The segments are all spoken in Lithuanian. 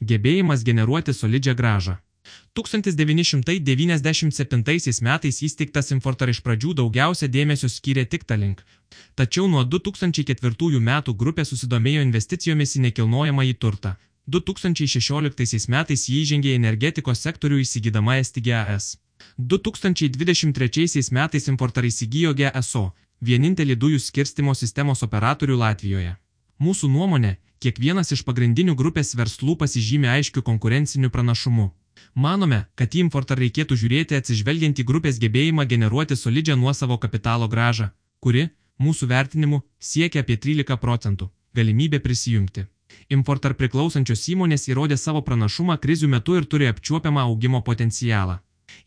Gebėjimas generuoti solidžią gražą. 1997 metais įsteigtas Infortar iš pradžių daugiausia dėmesio skyrė tik Talink. Tačiau nuo 2004 metų grupė susidomėjo investicijomis į nekilnojamą į turtą. 2016 metais jį įžengė energetikos sektorių įsigydama STGAS. 2023 metais Infortar įsigijo GSO, vienintelį dujų skirstimo sistemos operatorių Latvijoje. Mūsų nuomonė, kiekvienas iš pagrindinių grupės verslų pasižymė aiškiu konkurenciniu pranašumu. Manome, kad į importą reikėtų žiūrėti atsižvelgiant į grupės gebėjimą generuoti solidžią nuosavo kapitalo gražą, kuri, mūsų vertinimu, siekia apie 13 procentų. Galimybė prisijungti. Importar priklausančios įmonės įrodė savo pranašumą krizių metu ir turi apčiuopiamą augimo potencialą.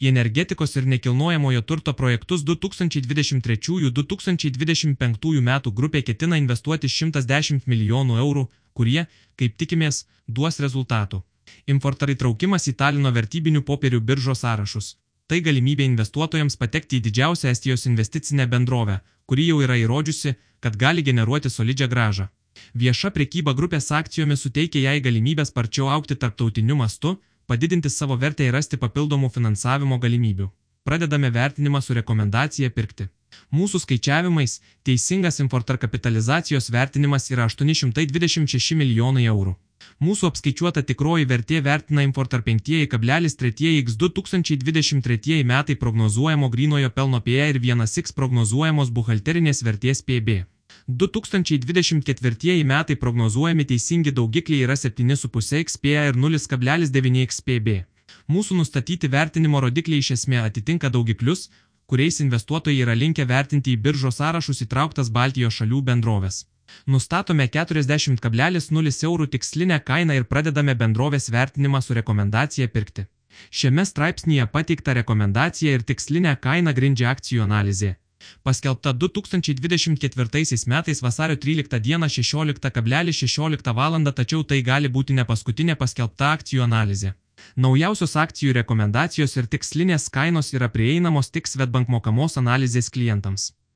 Į energetikos ir nekilnojamojo turto projektus 2023-2025 metų grupė ketina investuoti 110 milijonų eurų, kurie, kaip tikimės, duos rezultatų. Importar įtraukimas į Talino vertybinių popierių biržos sąrašus. Tai galimybė investuotojams patekti į didžiausią Estijos investicinę bendrovę, kuri jau yra įrodžiusi, kad gali generuoti solidžią gražą. Vieša prekyba grupės akcijomis suteikia jai galimybę sparčiau aukti tarptautiniu mastu, padidinti savo vertę ir rasti papildomų finansavimo galimybių. Pradedame vertinimą su rekomendacija pirkti. Mūsų skaičiavimais, teisingas importar kapitalizacijos vertinimas yra 826 milijonai eurų. Mūsų apskaičiuota tikroji vertė vertina importar 5,3x 2023 metai prognozuojamo grinojo pelno PE ir 1x prognozuojamos buhalterinės vertės PB. 2024 metai prognozuojami teisingi daugikliai yra 7,5 XPA ir 0,9 XPB. Mūsų nustatyti vertinimo rodikliai iš esmė atitinka daugiklius, kuriais investuotojai yra linkę vertinti į biržos sąrašus įtrauktas Baltijos šalių bendrovės. Nustatome 40,0 eurų tikslinę kainą ir pradedame bendrovės vertinimą su rekomendacija pirkti. Šiame straipsnėje pateikta rekomendacija ir tikslinę kainą grindžia akcijų analizė. Paskelbta 2024 metais vasario 13 dieną 16,16 16 val. tačiau tai gali būti ne paskutinė paskelbta akcijų analizė. Naujausios akcijų rekomendacijos ir tikslinės kainos yra prieinamos tik Svetbank mokamos analizės klientams.